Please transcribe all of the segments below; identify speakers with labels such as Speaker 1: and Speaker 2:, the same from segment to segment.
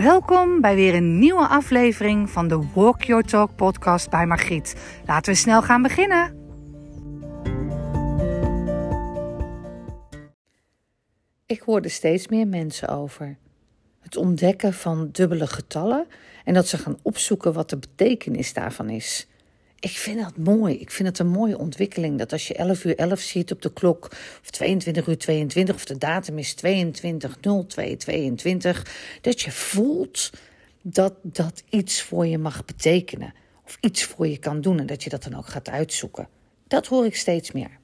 Speaker 1: Welkom bij weer een nieuwe aflevering van de Walk Your Talk podcast bij Margriet. Laten we snel gaan beginnen. Ik hoor er steeds meer mensen over. Het ontdekken van dubbele getallen en dat ze gaan opzoeken wat de betekenis daarvan is. Ik vind dat mooi. Ik vind het een mooie ontwikkeling. Dat als je 11 uur 11 ziet op de klok, of 22 uur 22, of de datum is 22 02 22, dat je voelt dat dat iets voor je mag betekenen. Of iets voor je kan doen en dat je dat dan ook gaat uitzoeken. Dat hoor ik steeds meer.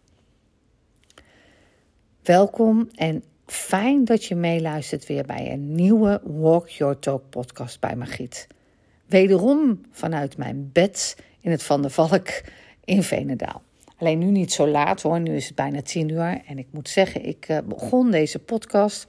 Speaker 1: Welkom en fijn dat je meeluistert weer bij een nieuwe Walk Your Talk podcast bij Magiet. Wederom vanuit mijn bed in het Van der Valk in Venendaal. Alleen nu niet zo laat hoor, nu is het bijna tien uur. En ik moet zeggen, ik uh, begon deze podcast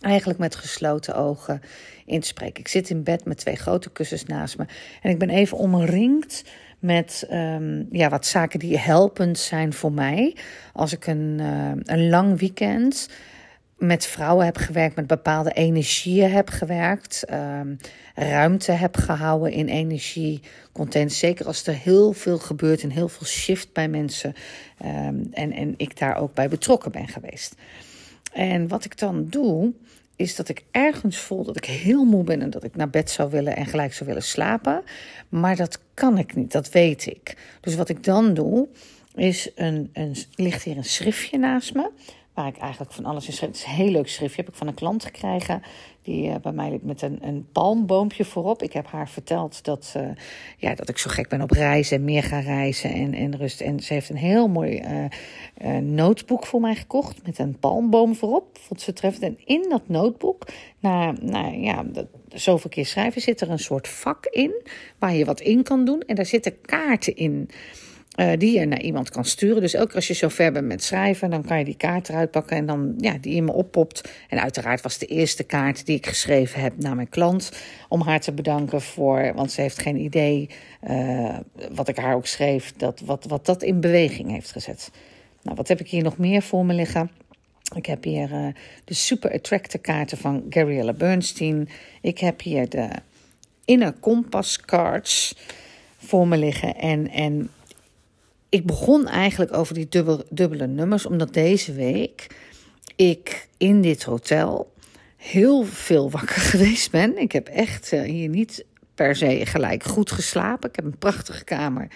Speaker 1: eigenlijk met gesloten ogen in te spreken. Ik zit in bed met twee grote kussens naast me. En ik ben even omringd met um, ja, wat zaken die helpend zijn voor mij. Als ik een, uh, een lang weekend met vrouwen heb gewerkt, met bepaalde energieën heb gewerkt, um, ruimte heb gehouden in energie, content. Zeker als er heel veel gebeurt en heel veel shift bij mensen um, en, en ik daar ook bij betrokken ben geweest. En wat ik dan doe, is dat ik ergens voel dat ik heel moe ben en dat ik naar bed zou willen en gelijk zou willen slapen. Maar dat kan ik niet, dat weet ik. Dus wat ik dan doe, is een, een, ligt hier een schriftje naast me waar ik eigenlijk van alles in schreef. Het is een heel leuk schriftje, heb ik van een klant gekregen. Die uh, bij mij met een, een palmboompje voorop. Ik heb haar verteld dat, uh, ja, dat ik zo gek ben op reizen en meer ga reizen en, en rust. En ze heeft een heel mooi uh, notebook voor mij gekocht met een palmboom voorop. Vond ze treffend. En in dat notebook, na, nou ja, zoveel keer schrijven, zit er een soort vak in waar je wat in kan doen. En daar zitten kaarten in. Uh, die je naar iemand kan sturen. Dus elke keer als je zo ver bent met schrijven, dan kan je die kaart eruit pakken en dan ja, die in me oppopt. En uiteraard was de eerste kaart die ik geschreven heb naar mijn klant. Om haar te bedanken voor, want ze heeft geen idee uh, wat ik haar ook schreef, dat, wat, wat dat in beweging heeft gezet. Nou, wat heb ik hier nog meer voor me liggen? Ik heb hier uh, de Super Attractor kaarten van Gabriella Bernstein. Ik heb hier de Inner Compass cards voor me liggen. En, en ik begon eigenlijk over die dubbel, dubbele nummers, omdat deze week ik in dit hotel heel veel wakker geweest ben. Ik heb echt uh, hier niet per se gelijk goed geslapen. Ik heb een prachtige kamer.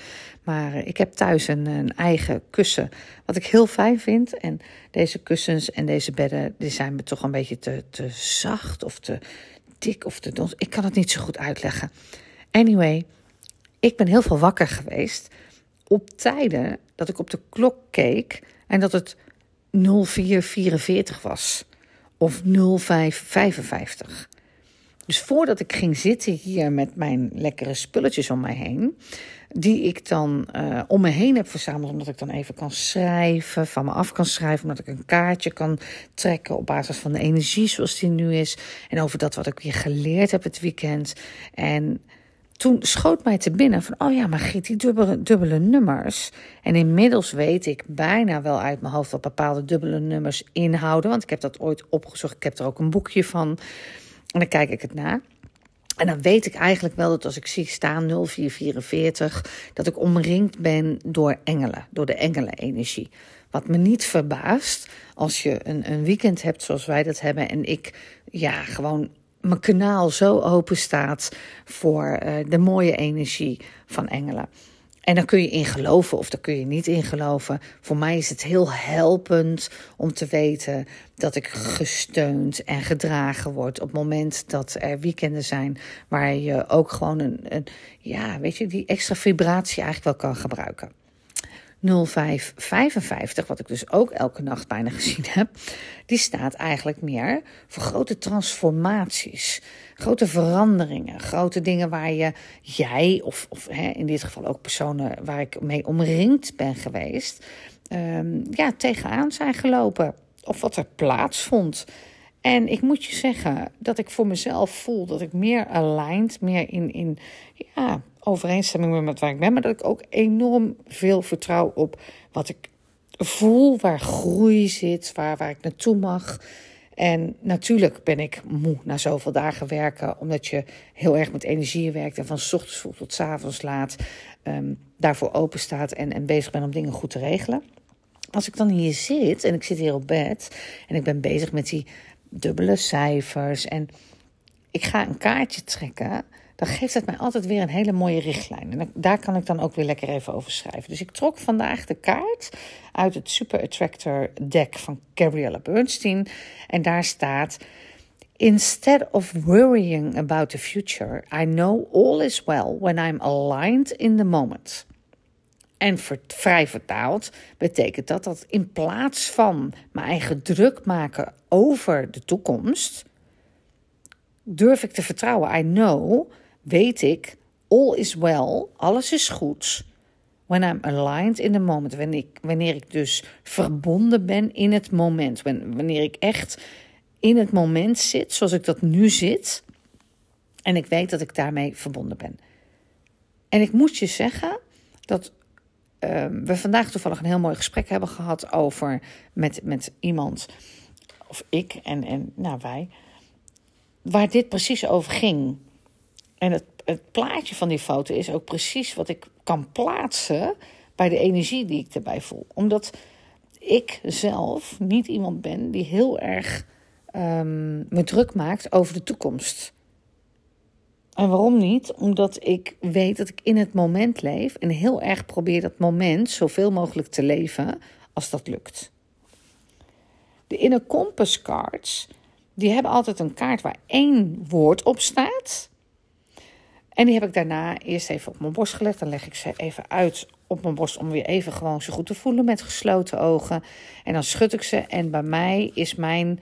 Speaker 1: Maar uh, ik heb thuis een, een, eigen kussen, wat ik heel fijn vind. En deze kussens en deze bedden, die zijn me toch een beetje te, te zacht of te dik of te dons. Ik kan het niet zo goed uitleggen. Anyway, ik ben heel veel wakker geweest op tijden dat ik op de klok keek en dat het 0444 was of 0555. Dus voordat ik ging zitten hier met mijn lekkere spulletjes om mij heen, die ik dan uh, om me heen heb verzameld, omdat ik dan even kan schrijven, van me af kan schrijven, omdat ik een kaartje kan trekken op basis van de energie zoals die nu is en over dat wat ik weer geleerd heb het weekend. En toen schoot mij te binnen van, oh ja, maar Giet, die dubbele, nummers. En inmiddels weet ik bijna wel uit mijn hoofd wat bepaalde dubbele nummers inhouden. Want ik heb dat ooit opgezocht. Ik heb er ook een boekje van. En dan kijk ik het na. En dan weet ik eigenlijk wel dat als ik zie staan 0444, dat ik omringd ben door engelen, door de engelenenergie. Wat me niet verbaast als je een, een weekend hebt zoals wij dat hebben en ik ja, gewoon mijn kanaal zo open staat voor uh, de mooie energie van engelen. En dan kun je in geloven of daar kun je niet in geloven. Voor mij is het heel helpend om te weten dat ik gesteund en gedragen word op het moment dat er weekenden zijn waar je ook gewoon een, een ja, weet je, die extra vibratie eigenlijk wel kan gebruiken. 0555, wat ik dus ook elke nacht bijna gezien heb, die staat eigenlijk meer voor grote transformaties, grote veranderingen, grote dingen waar je, jij of, of hè, in dit geval ook personen waar ik mee omringd ben geweest, um, ja, tegenaan zijn gelopen. Of wat er plaatsvond. En ik moet je zeggen dat ik voor mezelf voel dat ik meer aligned, meer in, in ja, overeenstemming met waar ik ben, maar dat ik ook enorm veel vertrouw op wat ik voel, waar groei zit, waar, waar ik naartoe mag. En natuurlijk ben ik moe na zoveel dagen werken, omdat je heel erg met energie werkt en van s ochtends vroeg tot s avonds laat um, daarvoor open staat en, en bezig bent om dingen goed te regelen. Als ik dan hier zit en ik zit hier op bed en ik ben bezig met die dubbele cijfers en ik ga een kaartje trekken, dan geeft het mij altijd weer een hele mooie richtlijn. En daar kan ik dan ook weer lekker even over schrijven. Dus ik trok vandaag de kaart uit het Super Attractor deck van Gabriella Bernstein. En daar staat. Instead of worrying about the future, I know all is well when I'm aligned in the moment. En vrij vertaald betekent dat dat in plaats van mijn eigen druk maken over de toekomst, durf ik te vertrouwen. I know, weet ik, all is well, alles is goed. When I'm aligned in the moment. Wanneer ik, wanneer ik dus verbonden ben in het moment. Wanneer ik echt in het moment zit, zoals ik dat nu zit. En ik weet dat ik daarmee verbonden ben. En ik moet je zeggen dat uh, we vandaag toevallig een heel mooi gesprek hebben gehad over met, met iemand, of ik en, en nou, wij, waar dit precies over ging. En het, plaatje van die foto is ook precies wat ik kan plaatsen bij de energie die ik erbij voel. Omdat ik zelf niet iemand ben die heel erg um, me druk maakt over de toekomst. En waarom niet? Omdat ik weet dat ik in het moment leef en heel erg probeer dat moment zoveel mogelijk te leven als dat lukt. De Inner Compass cards, die hebben altijd een kaart waar één woord op staat. En die heb ik daarna eerst even op mijn borst gelegd. Dan leg ik ze even uit op mijn borst om weer even gewoon zo goed te voelen met gesloten ogen. En dan schud ik ze. En bij mij is mijn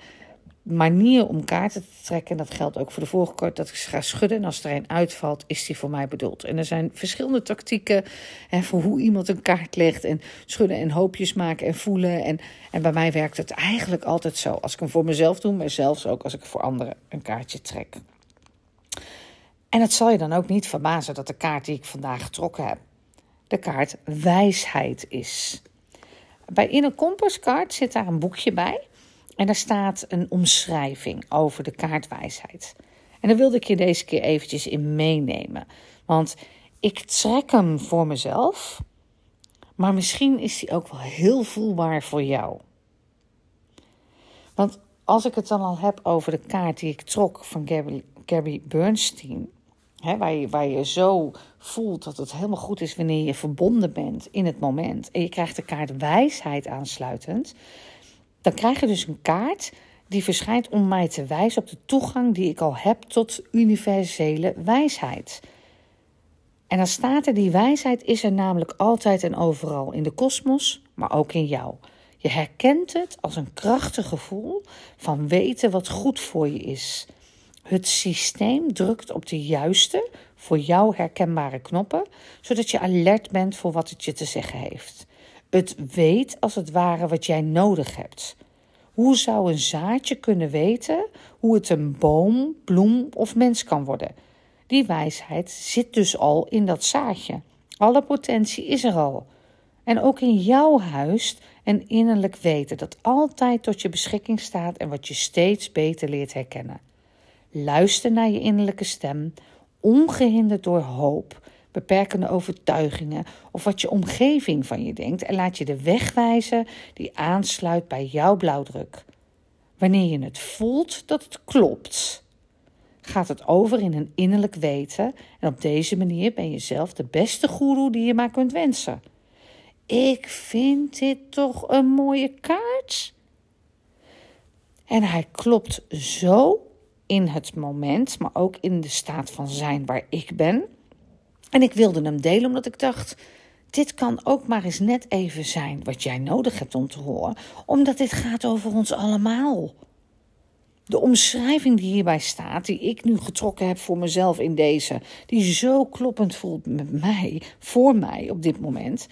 Speaker 1: manier om kaarten te trekken. En dat geldt ook voor de vorige kaart, dat ik ze ga schudden. En als er een uitvalt, is die voor mij bedoeld. En er zijn verschillende tactieken hè, voor hoe iemand een kaart legt. En schudden en hoopjes maken en voelen. En, en bij mij werkt het eigenlijk altijd zo. Als ik hem voor mezelf doe, maar zelfs ook als ik voor anderen een kaartje trek. En het zal je dan ook niet verbazen dat de kaart die ik vandaag getrokken heb, de kaart wijsheid is. Bij In een Kompasskaart zit daar een boekje bij. En daar staat een omschrijving over de kaartwijsheid. En daar wilde ik je deze keer eventjes in meenemen. Want ik trek hem voor mezelf, maar misschien is die ook wel heel voelbaar voor jou. Want als ik het dan al heb over de kaart die ik trok van Gary, Gary Bernstein, waar, je, waar je zo voelt dat het helemaal goed is wanneer je verbonden bent in het moment, en je krijgt de kaart wijsheid aansluitend, dan krijg je dus een kaart die verschijnt om mij te wijzen op de toegang die ik al heb tot universele wijsheid. En dan staat er, die wijsheid is er namelijk altijd en overal in de kosmos, maar ook in jou. Je herkent het als een krachtig gevoel van weten wat goed voor je is. Het systeem drukt op de juiste, voor jou herkenbare knoppen, zodat je alert bent voor wat het je te zeggen heeft. Het weet als het ware wat jij nodig hebt. Hoe zou een zaadje kunnen weten hoe het een boom, bloem of mens kan worden? Die wijsheid zit dus al in dat zaadje. Alle potentie is er al. En ook in jouw huis een innerlijk weten dat altijd tot je beschikking staat en wat je steeds beter leert herkennen. Luister naar je innerlijke stem, ongehinderd door hoop beperkende overtuigingen of wat je omgeving van je denkt en laat je de weg wijzen die aansluit bij jouw blauwdruk. Wanneer je het voelt dat het klopt, gaat het over in een innerlijk weten en op deze manier ben je zelf de beste goeroe die je maar kunt wensen. Ik vind dit toch een mooie kaart. En hij klopt zo in het moment, maar ook in de staat van zijn waar ik ben. En ik wilde hem delen omdat ik dacht: dit kan ook maar eens net even zijn wat jij nodig hebt om te horen, omdat dit gaat over ons allemaal. De omschrijving die hierbij staat, die ik nu getrokken heb voor mezelf in deze, die zo kloppend voelt met mij, voor mij op dit moment,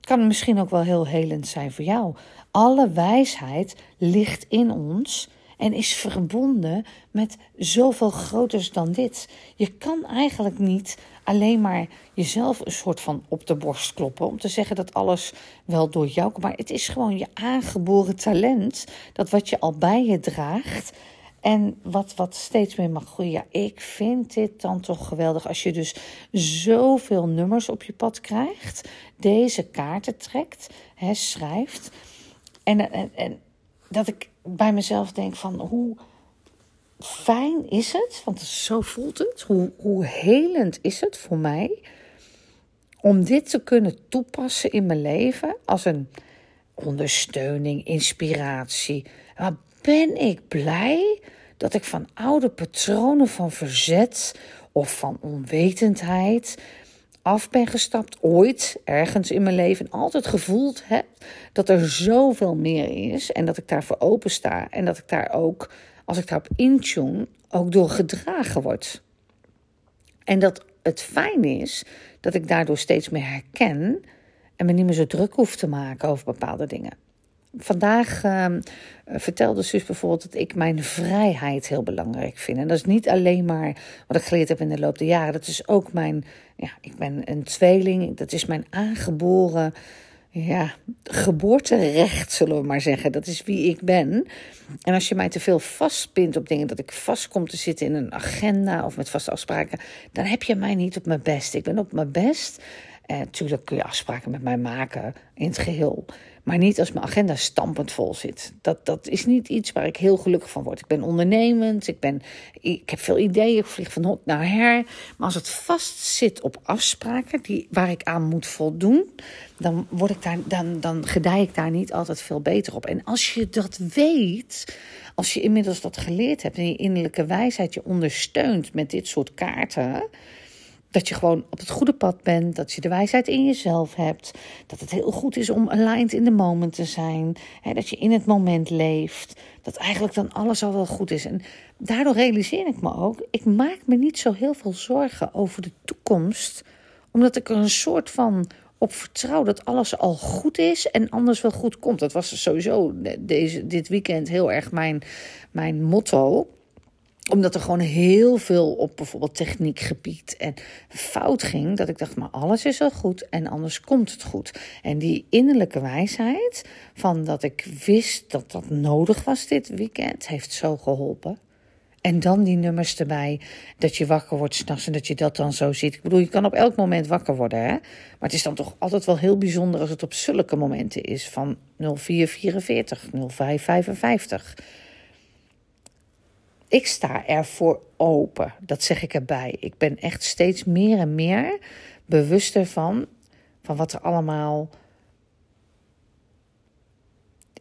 Speaker 1: kan misschien ook wel heel helend zijn voor jou. Alle wijsheid ligt in ons en is verbonden met zoveel groters dan dit. Je kan eigenlijk niet alleen maar jezelf een soort van op de borst kloppen om te zeggen dat alles wel door jou komt. Maar het is gewoon je aangeboren talent, dat wat je al bij je draagt. En wat, wat steeds meer mag groeien. Ja, ik vind dit dan toch geweldig. Als je dus zoveel nummers op je pad krijgt, deze kaarten trekt, hè, schrijft. En, en, en dat ik bij mezelf denk van hoe fijn is het, want zo voelt het, hoe, hoe helend is het voor mij om dit te kunnen toepassen in mijn leven als een ondersteuning, inspiratie. Wat ben ik blij dat ik van oude patronen van verzet of van onwetendheid af ben gestapt, ooit ergens in mijn leven, altijd gevoeld heb dat er zoveel meer is en dat ik daarvoor open sta en dat ik daar ook, als ik daarop intune, ook door gedragen word. En dat het fijn is dat ik daardoor steeds meer herken en me niet meer zo druk hoef te maken over bepaalde dingen. Vandaag uh, vertelde zus bijvoorbeeld dat ik mijn vrijheid heel belangrijk vind. En dat is niet alleen maar wat ik geleerd heb in de loop der jaren. Dat is ook mijn, ja, ik ben een tweeling. Dat is mijn aangeboren ja, geboorterecht, zullen we maar zeggen. Dat is wie ik ben. En als je mij te veel vastpint op dingen, dat ik vast kom te zitten in een agenda of met vaste afspraken, dan heb je mij niet op mijn best. Ik ben op mijn best. Eh, tuurlijk kun je afspraken met mij maken in het geheel. Maar niet als mijn agenda stampend vol zit. Dat, dat is niet iets waar ik heel gelukkig van word. Ik ben ondernemend, ik, ben, ik heb veel ideeën, ik vlieg van hot naar her. Maar als het vast zit op afspraken die, waar ik aan moet voldoen, dan, word ik daar, dan, dan gedij ik daar niet altijd veel beter op. En als je dat weet, als je inmiddels dat geleerd hebt en je innerlijke wijsheid je ondersteunt met dit soort kaarten dat je gewoon op het goede pad bent, dat je de wijsheid in jezelf hebt, dat het heel goed is om aligned in the moment te zijn, hè, dat je in het moment leeft, dat eigenlijk dan alles al wel goed is. En daardoor realiseer ik me ook, ik maak me niet zo heel veel zorgen over de toekomst, omdat ik er een soort van op vertrouw dat alles al goed is en anders wel goed komt. Dat was sowieso deze, dit weekend heel erg mijn, mijn motto omdat er gewoon heel veel op bijvoorbeeld techniekgebied en fout ging. Dat ik dacht, maar alles is al goed en anders komt het goed. En die innerlijke wijsheid van dat ik wist dat dat nodig was dit weekend, heeft zo geholpen. En dan die nummers erbij, dat je wakker wordt s'nachts en dat je dat dan zo ziet. Ik bedoel, je kan op elk moment wakker worden, hè? Maar het is dan toch altijd wel heel bijzonder als het op zulke momenten is van 0444, 0555. Ik sta ervoor open, dat zeg ik erbij. Ik ben echt steeds meer en meer bewuster van, van wat er allemaal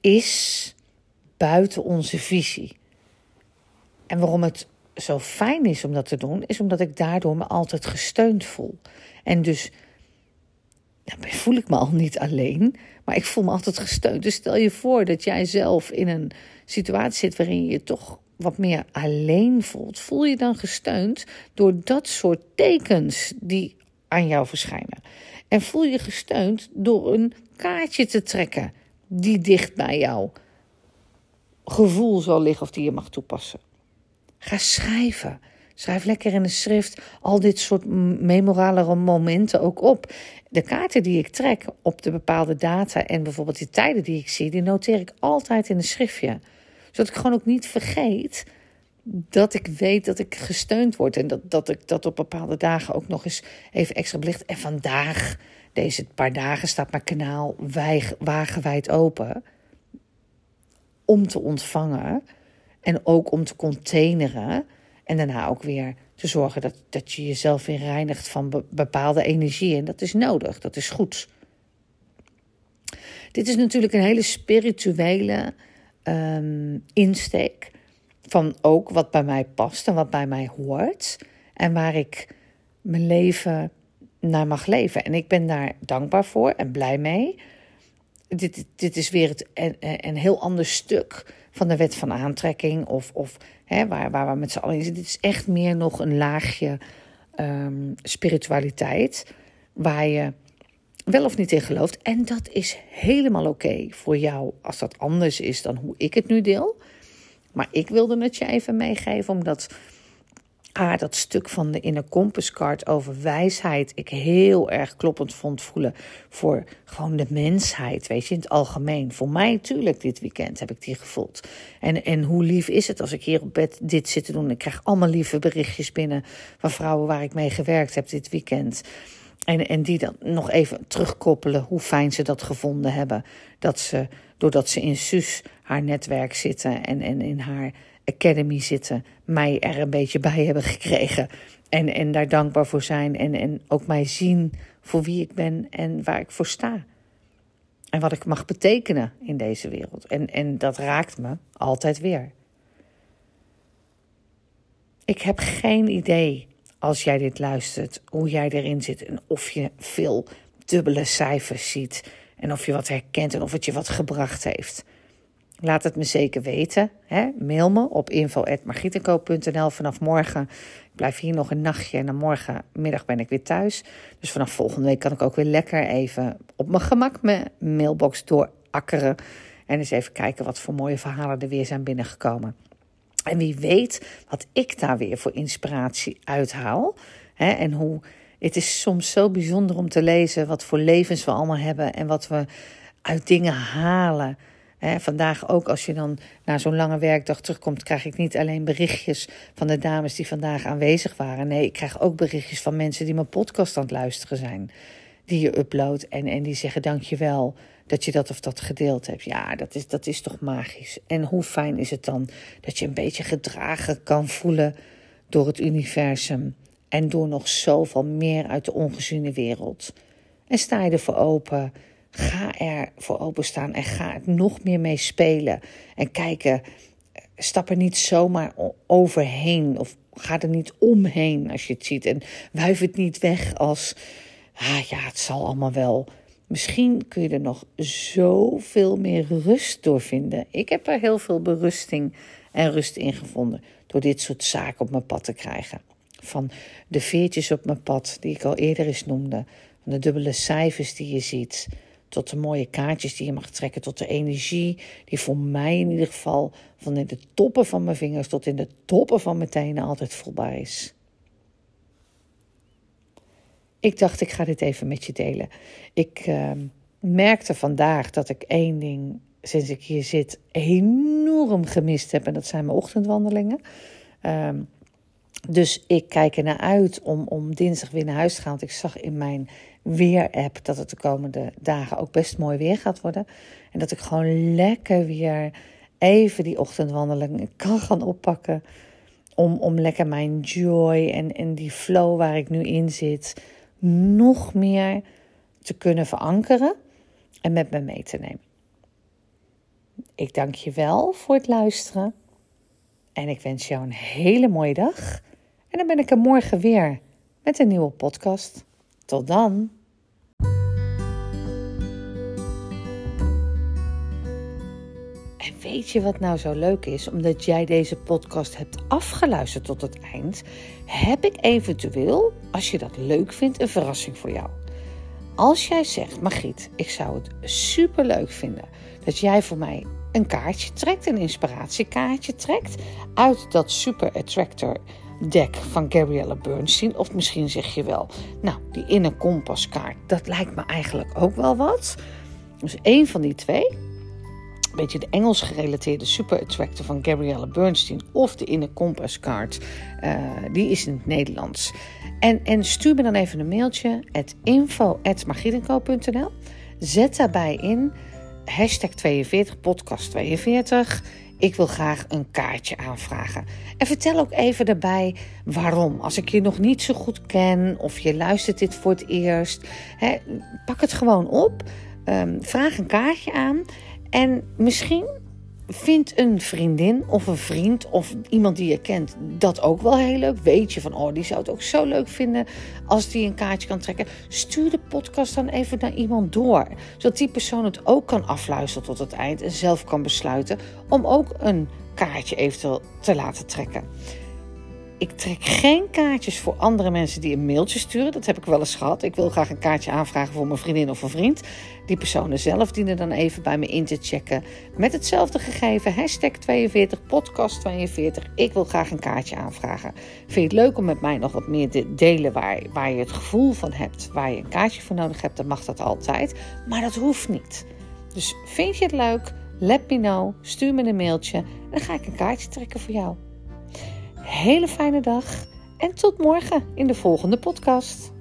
Speaker 1: is buiten onze visie. En waarom het zo fijn is om dat te doen, is omdat ik daardoor me altijd gesteund voel. En dus voel ik me al niet alleen, maar ik voel me altijd gesteund. Dus stel je voor dat jij zelf in een situatie zit waarin je je toch wat meer alleen voelt, voel je dan gesteund door dat soort tekens die aan jou verschijnen. En voel je gesteund door een kaartje te trekken die dicht bij jouw gevoel zal liggen of die je mag toepassen. Ga schrijven. Schrijf lekker in de schrift al dit soort memorale momenten ook op. De kaarten die ik trek op de bepaalde data en bijvoorbeeld die tijden die ik zie, die noteer ik altijd in een schriftje zodat ik gewoon ook niet vergeet dat ik weet dat ik gesteund word. En dat, dat ik dat op bepaalde dagen ook nog eens even extra belicht. En vandaag, deze paar dagen, staat mijn kanaal wagenwijd open. Om te ontvangen. En ook om te containeren. En daarna ook weer te zorgen dat, dat je jezelf weer reinigt van bepaalde energie. En dat is nodig, dat is goed. Dit is natuurlijk een hele spirituele um, insteek van ook wat bij mij past en wat bij mij hoort. En waar ik mijn leven naar mag leven. En ik ben daar dankbaar voor en blij mee. Dit, dit is weer het, een, een heel ander stuk van de wet van aantrekking. Of, of hè, waar, waar we met z'n allen in zitten. Dit is echt meer nog een laagje um, spiritualiteit. Waar je wel of niet in gelooft. En dat is helemaal oké voor jou als dat anders is dan hoe ik het nu deel. Maar ik wilde het je even meegeven, omdat ah, dat stuk van de Inner Compass Card over wijsheid ik heel erg kloppend vond voelen voor gewoon de mensheid, weet je, in het algemeen. Voor mij natuurlijk dit weekend heb ik die gevoeld. En, en hoe lief is het als ik hier op bed dit zit te doen. Ik krijg allemaal lieve berichtjes binnen van vrouwen waar ik mee gewerkt heb dit weekend. En, en die dan nog even terugkoppelen hoe fijn ze dat gevonden hebben. Dat ze, doordat ze in SUS haar netwerk zitten en, en in haar Academy zitten, mij er een beetje bij hebben gekregen. En, en daar dankbaar voor zijn. En, en ook mij zien voor wie ik ben en waar ik voor sta. En wat ik mag betekenen in deze wereld. En, en dat raakt me altijd weer. Ik heb geen idee, als jij dit luistert, hoe jij erin zit. En of je veel dubbele cijfers ziet. En of je wat herkent en of het je wat gebracht heeft. Laat het me zeker weten. Hè? Mail me op info.margietenkoop.nl vanaf morgen. Ik blijf hier nog een nachtje en dan morgenmiddag ben ik weer thuis. Dus vanaf volgende week kan ik ook weer lekker even op mijn gemak mijn mailbox doorakkeren. En eens even kijken wat voor mooie verhalen er weer zijn binnengekomen. En wie weet wat ik daar weer voor inspiratie uithaal. Hè? En hoe het is soms zo bijzonder om te lezen wat voor levens we allemaal hebben en wat we uit dingen halen vandaag ook, als je dan na zo'n lange werkdag terugkomt, krijg ik niet alleen berichtjes van de dames die vandaag aanwezig waren. Nee, ik krijg ook berichtjes van mensen die mijn podcast aan het luisteren zijn. Die je uploadt en, en die zeggen dankjewel dat je dat of dat gedeeld hebt. Ja, dat is, dat is toch magisch. En hoe fijn is het dan dat je een beetje gedragen kan voelen door het universum. En door nog zoveel meer uit de ongeziene wereld. En sta je ervoor open Ga er voor openstaan en ga er nog meer mee spelen. En kijken, stap er niet zomaar overheen of ga er niet omheen als je het ziet. En wuif het niet weg als, ah ja, het zal allemaal wel. Misschien kun je er nog zoveel meer rust door vinden. Ik heb er heel veel berusting en rust in gevonden door dit soort zaken op mijn pad te krijgen. Van de veertjes op mijn pad, die ik al eerder eens noemde, van de dubbele cijfers die je ziet, tot de mooie kaartjes die je mag trekken, tot de energie die voor mij in ieder geval van in de toppen van mijn vingers tot in de toppen van mijn tenen altijd voelbaar is. Ik dacht, ik ga dit even met je delen. Ik uh, merkte vandaag dat ik één ding, sinds ik hier zit, enorm gemist heb. En dat zijn mijn ochtendwandelingen. Um, dus ik kijk er naar uit om, om dinsdag weer naar huis te gaan. Want ik zag in mijn weer-app dat het de komende dagen ook best mooi weer gaat worden. En dat ik gewoon lekker weer even die ochtendwandeling kan gaan oppakken. Om, om lekker mijn joy en, en die flow waar ik nu in zit nog meer te kunnen verankeren en met me mee te nemen. Ik dank je wel voor het luisteren. En ik wens jou een hele mooie dag. En dan ben ik er morgen weer met een nieuwe podcast. Tot dan. Weet je wat nou zo leuk is? Omdat jij deze podcast hebt afgeluisterd tot het eind, heb ik eventueel, als je dat leuk vindt, een verrassing voor jou. Als jij zegt, Margriet, ik zou het super leuk vinden dat jij voor mij een kaartje trekt, een inspiratiekaartje trekt uit dat Super Attractor deck van Gabrielle Bernstein. Of misschien zeg je wel, nou, die Inner Compass kaart, dat lijkt me eigenlijk ook wel wat. Dus één van die twee, een beetje de Engels gerelateerde Super Attractor van Gabrielle Bernstein of de Inner Compass kaart, uh, die is in het Nederlands. En, en stuur me dan even een mailtje, at info.margietenko.nl. Zet daarbij in hashtag 42, podcast 42. Ik wil graag een kaartje aanvragen. En vertel ook even daarbij waarom. Als ik je nog niet zo goed ken of je luistert dit voor het eerst, hè, pak het gewoon op. Um, vraag een kaartje aan. En misschien Vind een vriendin of een vriend of iemand die je kent dat ook wel heel leuk. Weet je van, oh, die zou het ook zo leuk vinden als die een kaartje kan trekken. Stuur de podcast dan even naar iemand door. Zodat die persoon het ook kan afluisteren tot het eind en zelf kan besluiten om ook een kaartje eventueel te laten trekken. Ik trek geen kaartjes voor andere mensen die een mailtje sturen. Dat heb ik wel eens gehad. Ik wil graag een kaartje aanvragen voor mijn vriendin of een vriend. Die personen zelf dienen dan even bij me in te checken. Met hetzelfde gegeven, hashtag 42, podcast 42. Ik wil graag een kaartje aanvragen. Vind je het leuk om met mij nog wat meer te delen waar, waar je het gevoel van hebt, waar je een kaartje voor nodig hebt, dan mag dat altijd. Maar dat hoeft niet. Dus vind je het leuk? Let me know. Stuur me een mailtje. En dan ga ik een kaartje trekken voor jou. Hele fijne dag en tot morgen in de volgende podcast.